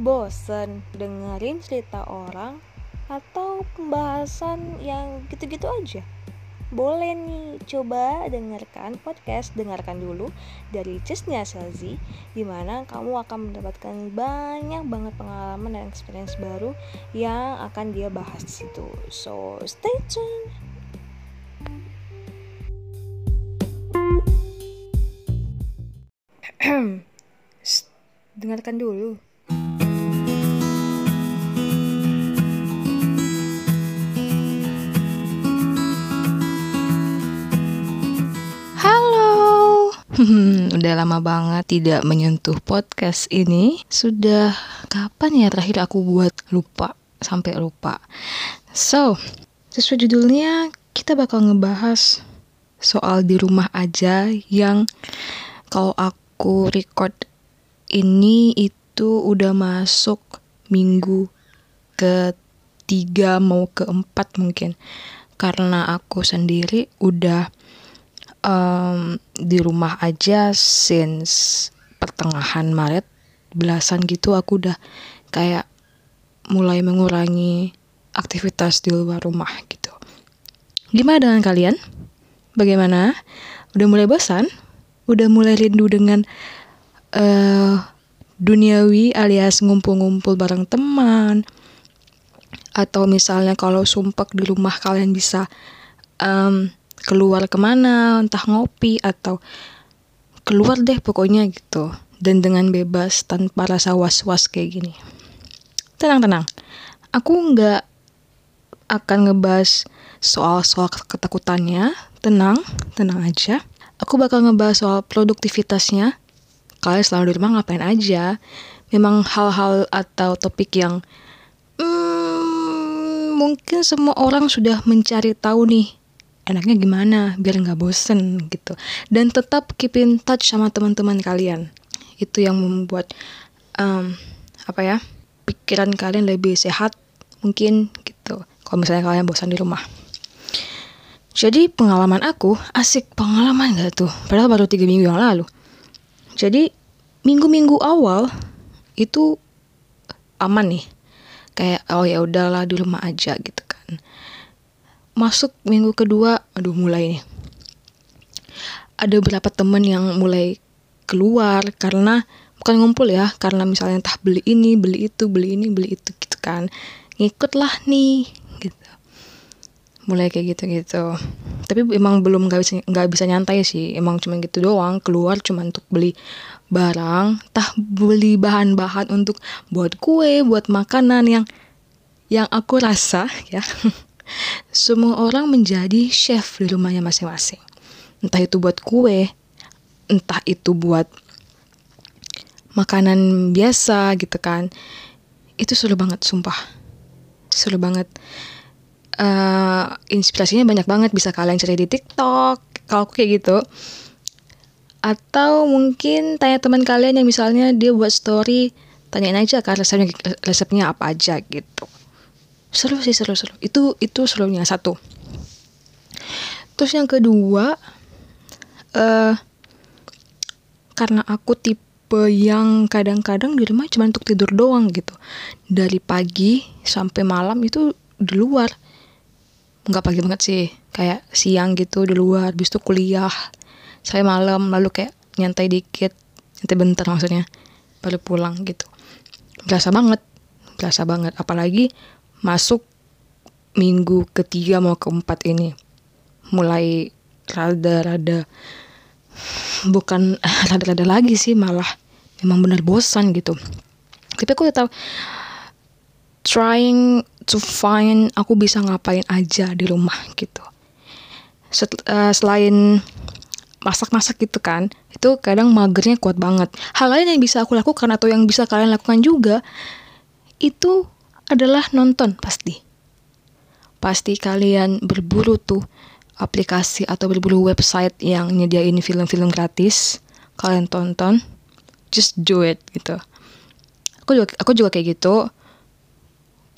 Bosen dengerin cerita orang atau pembahasan yang gitu-gitu aja? Boleh nih, coba dengarkan podcast Dengarkan dulu dari Cisnya Selzi Di mana kamu akan mendapatkan banyak banget pengalaman dan experience baru Yang akan dia bahas di situ. So, stay tune Dengarkan dulu udah lama banget tidak menyentuh podcast ini. Sudah kapan ya terakhir aku buat lupa sampai lupa. So, sesuai judulnya kita bakal ngebahas soal di rumah aja yang kalau aku record ini itu udah masuk minggu ketiga mau keempat mungkin karena aku sendiri udah um, di rumah aja since pertengahan Maret belasan gitu aku udah kayak mulai mengurangi aktivitas di luar rumah gitu. Gimana dengan kalian? Bagaimana? Udah mulai bosan? Udah mulai rindu dengan uh, duniawi alias ngumpul-ngumpul bareng teman? Atau misalnya kalau sumpek di rumah kalian bisa um, keluar ke mana entah ngopi atau keluar deh pokoknya gitu. Dan dengan bebas tanpa rasa was-was kayak gini. Tenang-tenang aku nggak akan ngebahas soal-soal ketakutannya. Tenang tenang aja. Aku bakal ngebahas soal produktivitasnya. Kalian selalu di rumah ngapain aja? Memang hal-hal atau topik yang hmm, mungkin semua orang sudah mencari tahu nih enaknya gimana biar nggak bosen gitu. Dan tetap keep in touch sama teman-teman kalian. Itu yang membuat um, apa ya pikiran kalian lebih sehat mungkin gitu. Kalau misalnya kalian bosan di rumah. Jadi pengalaman aku asik pengalaman gak tuh? Padahal baru tiga minggu yang lalu. Jadi minggu-minggu awal itu aman nih. Kayak oh ya udahlah di rumah aja gitu masuk minggu kedua aduh mulai nih. Ada beberapa temen yang mulai keluar karena bukan ngumpul ya karena misalnya entah beli ini beli itu beli ini beli itu gitu kan. Ngikut lah nih gitu. Mulai kayak gitu gitu tapi emang belum nggak bisa nggak bisa nyantai sih. Emang cuma gitu doang keluar cuma untuk beli barang tah beli bahan-bahan untuk buat kue buat makanan yang yang aku rasa ya semua orang menjadi chef di rumahnya masing-masing. Entah itu buat kue, entah itu buat makanan biasa gitu kan. Itu seru banget, sumpah. Seru banget. Uh, inspirasinya banyak banget bisa kalian cari di TikTok. Kalau aku kayak gitu. Atau mungkin tanya teman kalian yang misalnya dia buat story, tanyain aja kan resepnya resepnya apa aja gitu seru sih seru seru. Itu itu serunya satu. Terus yang kedua uh, karena aku tipe yang kadang-kadang di rumah cuma untuk tidur doang gitu. Dari pagi sampai malam itu di luar. Nggak pagi banget sih. Kayak siang gitu di luar bis itu kuliah. Saya malam lalu kayak nyantai dikit. Nyantai bentar maksudnya. Baru pulang gitu. Berasa banget berasa banget. Apalagi masuk minggu ketiga mau keempat ini mulai rada-rada bukan rada-rada lagi sih malah memang benar bosan gitu. Tapi aku tetap trying to find aku bisa ngapain aja di rumah gitu. Set, uh, selain masak-masak gitu kan itu kadang magernya kuat banget. Hal lain yang bisa aku lakukan atau yang bisa kalian lakukan juga itu adalah nonton pasti. Pasti kalian berburu tuh aplikasi atau berburu website yang nyediain film-film gratis. Kalian tonton, just do it gitu. Aku juga aku juga kayak gitu.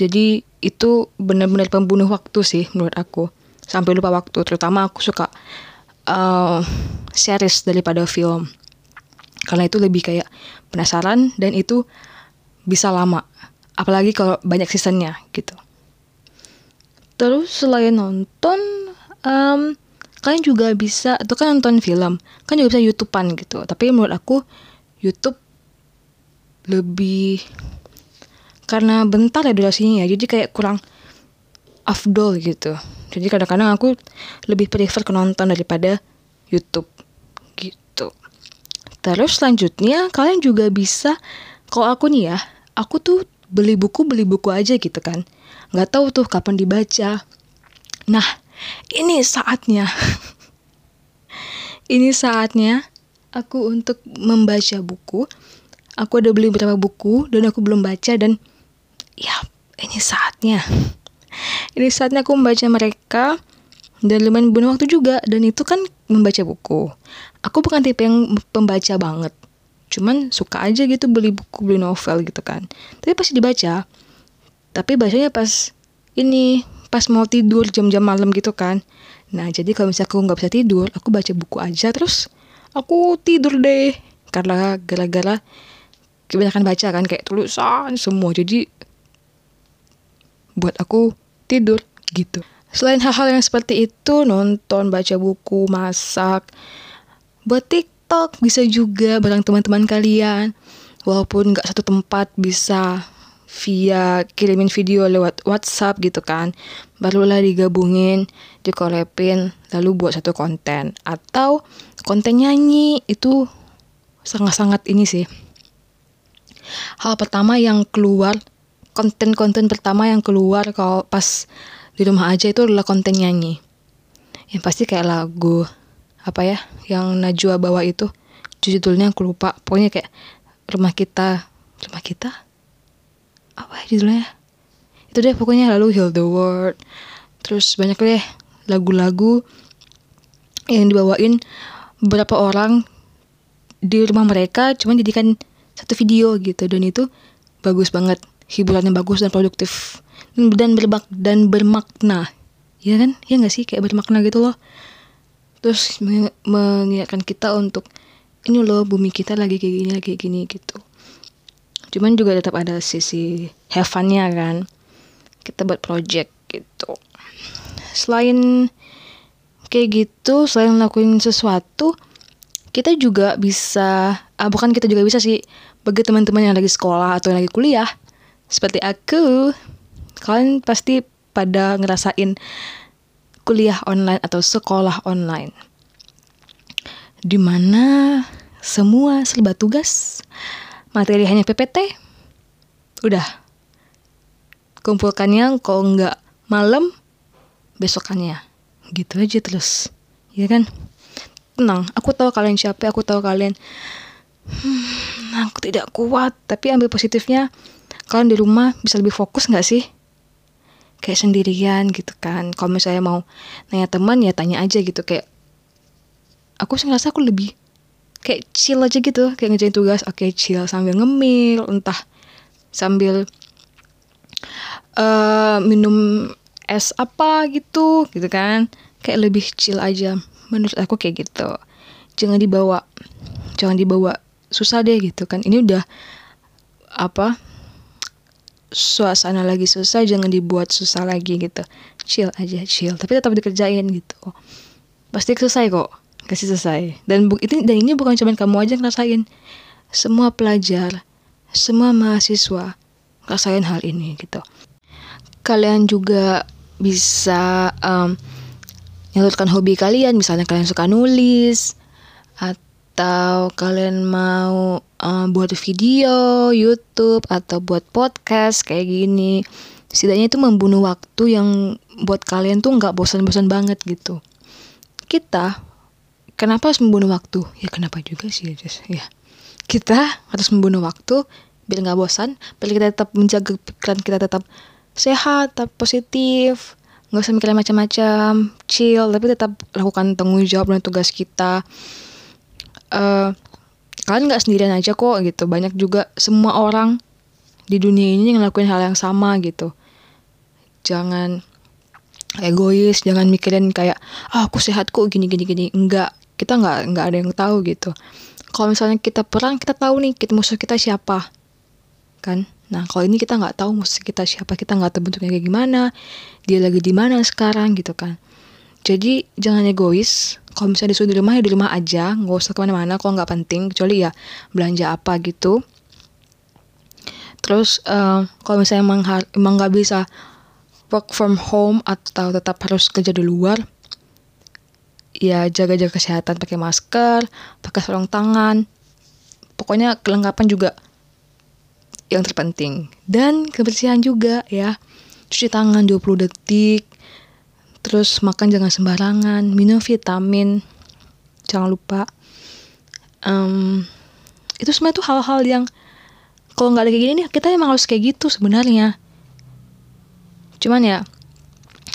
Jadi itu benar-benar pembunuh waktu sih menurut aku. Sampai lupa waktu, terutama aku suka uh, series daripada film. Karena itu lebih kayak penasaran dan itu bisa lama apalagi kalau banyak seasonnya gitu. Terus selain nonton um, kalian juga bisa itu kan nonton film kan juga bisa youtubean gitu. Tapi menurut aku YouTube lebih karena bentar ya durasinya ya jadi kayak kurang afdol gitu. Jadi kadang-kadang aku lebih prefer ke nonton daripada YouTube gitu. Terus selanjutnya kalian juga bisa kalau aku nih ya aku tuh beli buku beli buku aja gitu kan. Nggak tahu tuh kapan dibaca. Nah ini saatnya. Ini saatnya aku untuk membaca buku. Aku ada beli beberapa buku dan aku belum baca dan ya ini saatnya. Ini saatnya aku membaca mereka dan lumayan bunuh waktu juga dan itu kan membaca buku. Aku bukan tipe yang pembaca banget cuman suka aja gitu beli buku beli novel gitu kan. Tapi pasti dibaca tapi bacanya pas ini pas mau tidur jam-jam malam gitu kan. Nah jadi kalau misalnya aku nggak bisa tidur aku baca buku aja. Terus aku tidur deh karena gara-gara kebanyakan baca kan kayak tulisan semua. Jadi buat aku tidur gitu. Selain hal-hal yang seperti itu nonton baca buku masak buat tik TikTok bisa juga bareng teman-teman kalian. Walaupun nggak satu tempat bisa via kirimin video lewat WhatsApp gitu kan. Barulah digabungin dikolepin lalu buat satu konten. Atau konten nyanyi itu sangat-sangat ini sih. Hal pertama yang keluar konten-konten pertama yang keluar kalau pas di rumah aja itu adalah konten nyanyi. Yang pasti kayak lagu apa ya yang Najwa bawa itu. Judulnya aku lupa. Pokoknya kayak rumah kita. Rumah kita? Apa ya judulnya? Itu deh pokoknya. Lalu Heal the World. Terus banyak deh lagu-lagu yang dibawain beberapa orang di rumah mereka. Cuman jadikan satu video gitu. Dan itu bagus banget. Hiburannya bagus dan produktif. Dan berbak dan bermakna. Ya kan? Ya nggak sih? Kayak bermakna gitu loh terus mengingatkan kita untuk ini loh bumi kita lagi kayak gini lagi kayak gini gitu. Cuman juga tetap ada sisi have fun-nya kan. Kita buat project gitu. Selain kayak gitu selain ngelakuin sesuatu kita juga bisa ah bukan kita juga bisa sih bagi teman-teman yang lagi sekolah atau yang lagi kuliah seperti aku kalian pasti pada ngerasain kuliah online atau sekolah online. Di mana semua serba tugas, materi hanya PPT. Udah. Kumpulkannya kalau nggak malam, besokannya. Gitu aja terus. Ya kan? Tenang, aku tahu kalian capek, aku tahu kalian hmm, aku tidak kuat, tapi ambil positifnya kalian di rumah bisa lebih fokus nggak sih? Kayak sendirian gitu kan. Kalau misalnya mau nanya teman ya tanya aja gitu. Kayak aku sih ngerasa aku lebih kayak chill aja gitu. Kayak ngerjain tugas oke okay, chill. Sambil ngemil entah sambil uh, minum es apa gitu gitu kan. Kayak lebih chill aja. Menurut aku kayak gitu. Jangan dibawa jangan dibawa susah deh gitu kan. Ini udah apa suasana lagi susah jangan dibuat susah lagi gitu. Chill aja chill. Tapi tetap dikerjain gitu. Pasti selesai kok. Kasih selesai. Dan bu ini dan ini bukan cuma kamu aja ngerasain. Semua pelajar semua mahasiswa ngerasain hal ini gitu. Kalian juga bisa um, nyalurkan hobi kalian. Misalnya kalian suka nulis atau kalian mau uh, buat video YouTube atau buat podcast kayak gini setidaknya itu membunuh waktu yang buat kalian tuh nggak bosan-bosan banget gitu. Kita kenapa harus membunuh waktu? Ya kenapa juga sih just ya kita harus membunuh waktu biar nggak bosan biar kita tetap menjaga pikiran kita tetap sehat tetap positif nggak usah mikirin macam-macam chill tapi tetap lakukan tanggung jawab dan tugas kita uh, kalian nggak sendirian aja kok gitu. Banyak juga semua orang di dunia ini yang ngelakuin hal yang sama gitu. Jangan egois jangan mikirin kayak ah aku sehat kok gini gini gini. Enggak kita nggak nggak ada yang tahu gitu. Kalau misalnya kita perang kita tahu nih kita musuh kita siapa kan? Nah kalau ini kita nggak tahu musik kita siapa kita nggak tahu bentuknya kayak gimana dia lagi di mana sekarang gitu kan jadi jangan egois. Kalau misalnya disuruh di rumah ya di rumah aja. Nggak usah ke mana-mana kalau nggak penting. Kecuali ya belanja apa gitu. Terus uh, kalau misalnya emang emang nggak bisa work from home atau tetap harus kerja di luar ya jaga-jaga kesehatan. Pakai masker pakai sarung tangan. Pokoknya kelengkapan juga yang terpenting. Dan kebersihan juga ya. Cuci tangan 20 detik terus makan jangan sembarangan minum vitamin. Jangan lupa. Um, itu semua itu hal-hal yang kalau nggak ada kayak gini nih kita emang harus kayak gitu sebenarnya. Cuman ya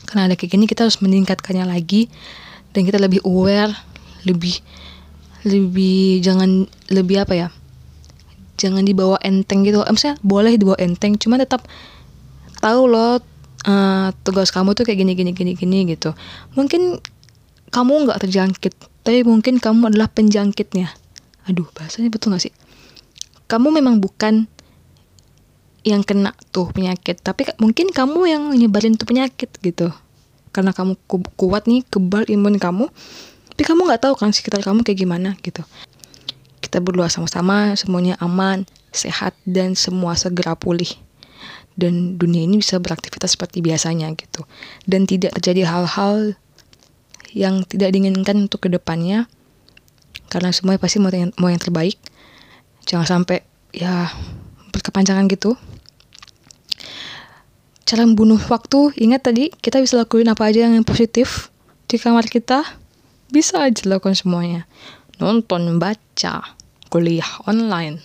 karena ada kayak gini kita harus meningkatkannya lagi dan kita lebih aware lebih lebih jangan lebih apa ya jangan dibawa enteng gitu. Misalnya boleh dibawa enteng cuman tetap tahu loh uh, tugas kamu tuh kayak gini gini gini gini gitu. Mungkin kamu nggak terjangkit tapi mungkin kamu adalah penjangkitnya. Aduh bahasanya betul gak sih? Kamu memang bukan yang kena tuh penyakit tapi mungkin kamu yang nyebarin tuh penyakit gitu. Karena kamu ku kuat nih kebal imun kamu tapi kamu nggak tahu kan sekitar kamu kayak gimana gitu. Kita berdoa sama-sama semuanya aman sehat dan semua segera pulih dan dunia ini bisa beraktivitas seperti biasanya gitu. Dan tidak terjadi hal-hal yang tidak diinginkan untuk ke depannya karena semuanya pasti mau yang, mau yang terbaik. Jangan sampai ya berkepanjangan gitu. Cara membunuh waktu ingat tadi kita bisa lakuin apa aja yang positif di kamar kita bisa aja lakukan semuanya. Nonton baca kuliah online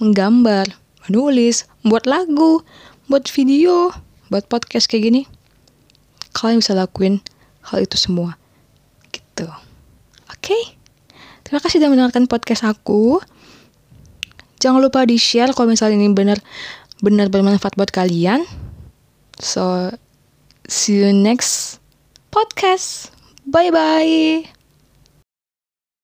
menggambar menulis buat lagu buat video buat podcast kayak gini kalian bisa lakuin hal itu semua gitu oke okay? terima kasih sudah mendengarkan podcast aku jangan lupa di share kalau misalnya ini benar benar bermanfaat buat kalian So, see you next podcast. Bye bye.